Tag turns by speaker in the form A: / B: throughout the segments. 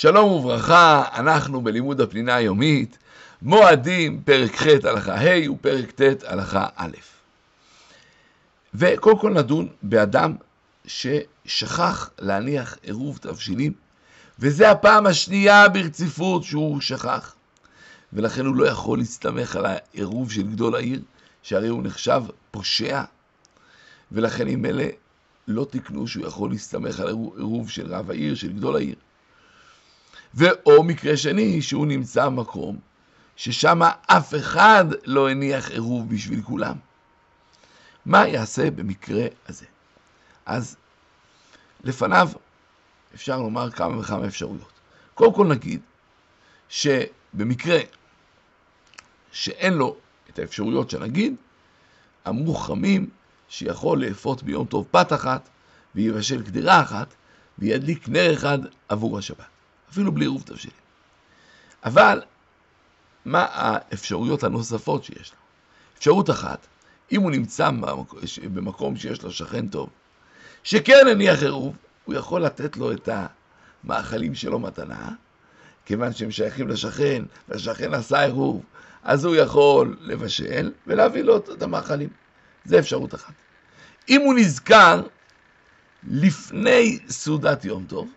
A: שלום וברכה, אנחנו בלימוד הפנינה היומית, מועדים, פרק ח' הלכה ה' ופרק ט' הלכה א'. וקודם כל נדון באדם ששכח להניח עירוב תבשילים, וזה הפעם השנייה ברציפות שהוא שכח, ולכן הוא לא יכול להסתמך על העירוב של גדול העיר, שהרי הוא נחשב פושע, ולכן אם אלה לא תקנו שהוא יכול להסתמך על עירוב של רב העיר, של גדול העיר. ואו מקרה שני, שהוא נמצא במקום ששם אף אחד לא הניח עירוב בשביל כולם. מה יעשה במקרה הזה? אז לפניו אפשר לומר כמה וכמה אפשרויות. קודם כל נגיד שבמקרה שאין לו את האפשרויות שנגיד, אמרו חמים שיכול לאפות ביום טוב פת אחת ויבשל קדירה אחת וידליק נר אחד עבור השבת. אפילו בלי עירוב תבשילים. אבל מה האפשרויות הנוספות שיש לו? אפשרות אחת, אם הוא נמצא במקום שיש לו שכן טוב, שכן הניח עירוב, הוא יכול לתת לו את המאכלים שלו מתנה, כיוון שהם שייכים לשכן, והשכן עשה עירוב, אז הוא יכול לבשל ולהביא לו את המאכלים. זה אפשרות אחת. אם הוא נזכר לפני סעודת יום טוב,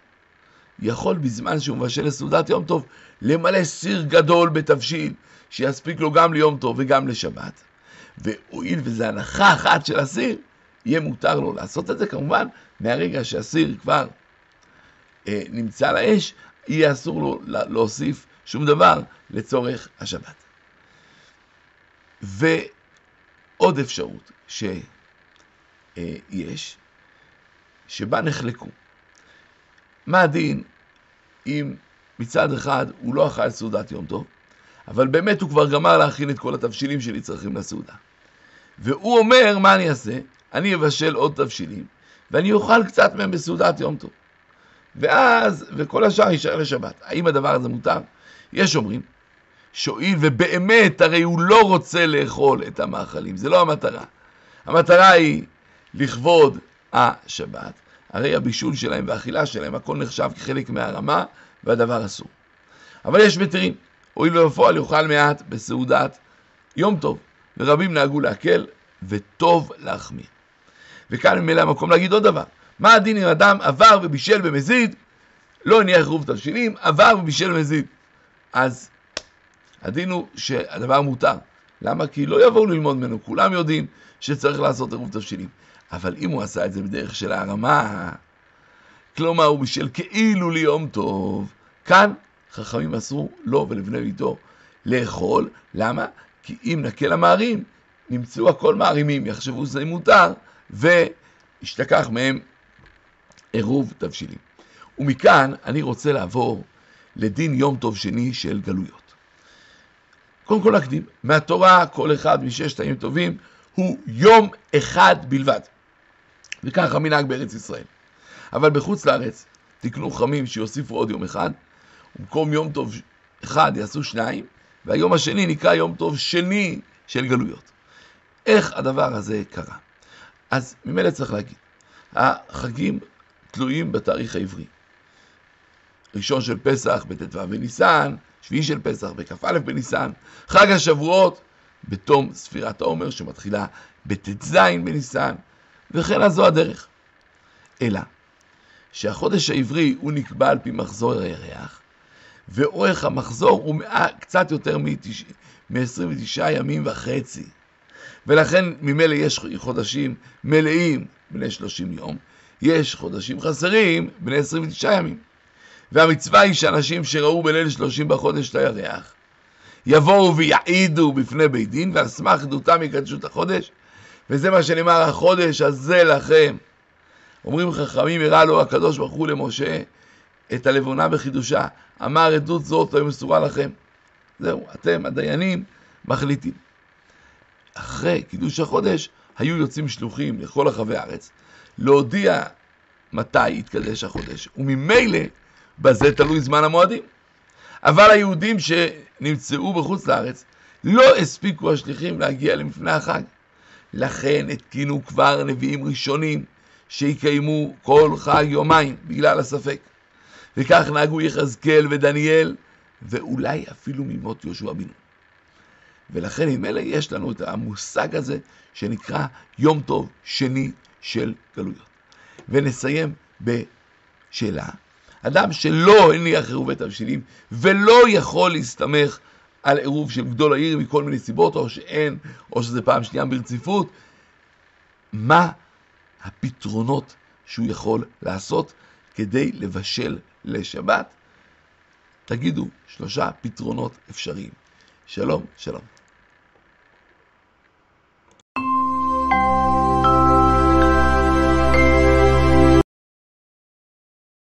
A: יכול בזמן שהוא מבשל לסעודת יום טוב למלא סיר גדול בתבשיל, שיספיק לו גם ליום טוב וגם לשבת. והואיל וזו הנחה אחת של הסיר, יהיה מותר לו לעשות את זה כמובן מהרגע שהסיר כבר אה, נמצא על האש, יהיה אסור לו להוסיף שום דבר לצורך השבת. ועוד אפשרות שיש, אה, שבה נחלקו. מה הדין אם מצד אחד הוא לא אכל סעודת יום טוב, אבל באמת הוא כבר גמר להכין את כל התבשילים שלי צריכים לסעודה. והוא אומר, מה אני אעשה? אני אבשל עוד תבשילים, ואני אוכל קצת מהם בסעודת יום טוב. ואז, וכל השאר יישאר לשבת. האם הדבר הזה מותר? יש אומרים, שואיל ובאמת, הרי הוא לא רוצה לאכול את המאכלים, זה לא המטרה. המטרה היא לכבוד השבת, הרי הבישול שלהם והאכילה שלהם, הכל נחשב כחלק מהרמה, והדבר אסור. אבל יש מתירים, הואיל ובפועל יאכל מעט בסעודת יום טוב, ורבים נהגו להקל, וטוב להחמיר. וכאן ממילא המקום להגיד עוד דבר, מה הדין אם אדם עבר ובישל במזיד, לא הניח עירוב תבשילים, עבר ובישל במזיד. אז הדין הוא שהדבר מותר. למה? כי לא יבואו ללמוד ממנו, כולם יודעים שצריך לעשות עירוב תבשילים. אבל אם הוא עשה את זה בדרך של הערמה, כלומר הוא בשל כאילו ליום טוב, כאן חכמים אסרו לו ולבני ביתו לאכול, למה? כי אם נקל המערים, נמצאו הכל מערימים, יחשבו שזה מותר, וישתכח מהם עירוב תבשילים. ומכאן אני רוצה לעבור לדין יום טוב שני של גלויות. קודם כל נקדים, מהתורה כל אחד מששת הימים טובים הוא יום אחד בלבד. וככה מנהג בארץ ישראל. אבל בחוץ לארץ תקנו חמים שיוסיפו עוד יום אחד, במקום יום טוב אחד יעשו שניים, והיום השני נקרא יום טוב שני של גלויות. איך הדבר הזה קרה? אז ממילא צריך להגיד, החגים תלויים בתאריך העברי. ראשון של פסח בט"ו בניסן, שביעי של פסח בכ"א בניסן, חג השבועות בתום ספירת העומר שמתחילה בט"ז בניסן, וכן אז זו הדרך. אלא שהחודש העברי הוא נקבע על פי מחזור הירח, ואורך המחזור הוא קצת יותר מ-29 ימים וחצי. ולכן ממילא יש חודשים מלאים בני 30 יום, יש חודשים חסרים בני 29 ימים. והמצווה היא שאנשים שראו בליל 30 בחודש את הירח, יבואו ויעידו בפני בית דין, ועל סמך עדותם יקדשו את החודש, וזה מה שנאמר, החודש הזה לכם. אומרים חכמים, הראה לו הקדוש ברוך הוא למשה את הלבונה בחידושה. אמר עדות זאת לא מסורה לכם. זהו, אתם הדיינים מחליטים. אחרי קידוש החודש היו יוצאים שלוחים לכל רחבי הארץ להודיע מתי יתקדש החודש, וממילא בזה תלוי זמן המועדים. אבל היהודים שנמצאו בחוץ לארץ לא הספיקו השליחים להגיע למפני החג. לכן התקינו כבר נביאים ראשונים שיקיימו כל חג יומיים בגלל הספק. וכך נהגו יחזקאל ודניאל, ואולי אפילו ממות יהושע בן. ולכן עם אלה יש לנו את המושג הזה שנקרא יום טוב שני של גלויות. ונסיים בשאלה, אדם שלא הניח עירוב בית ולא יכול להסתמך על עירוב של גדול העיר מכל מיני סיבות, או שאין, או שזה פעם שנייה ברציפות, מה הפתרונות שהוא יכול לעשות כדי לבשל לשבת? תגידו שלושה פתרונות אפשריים. שלום, שלום.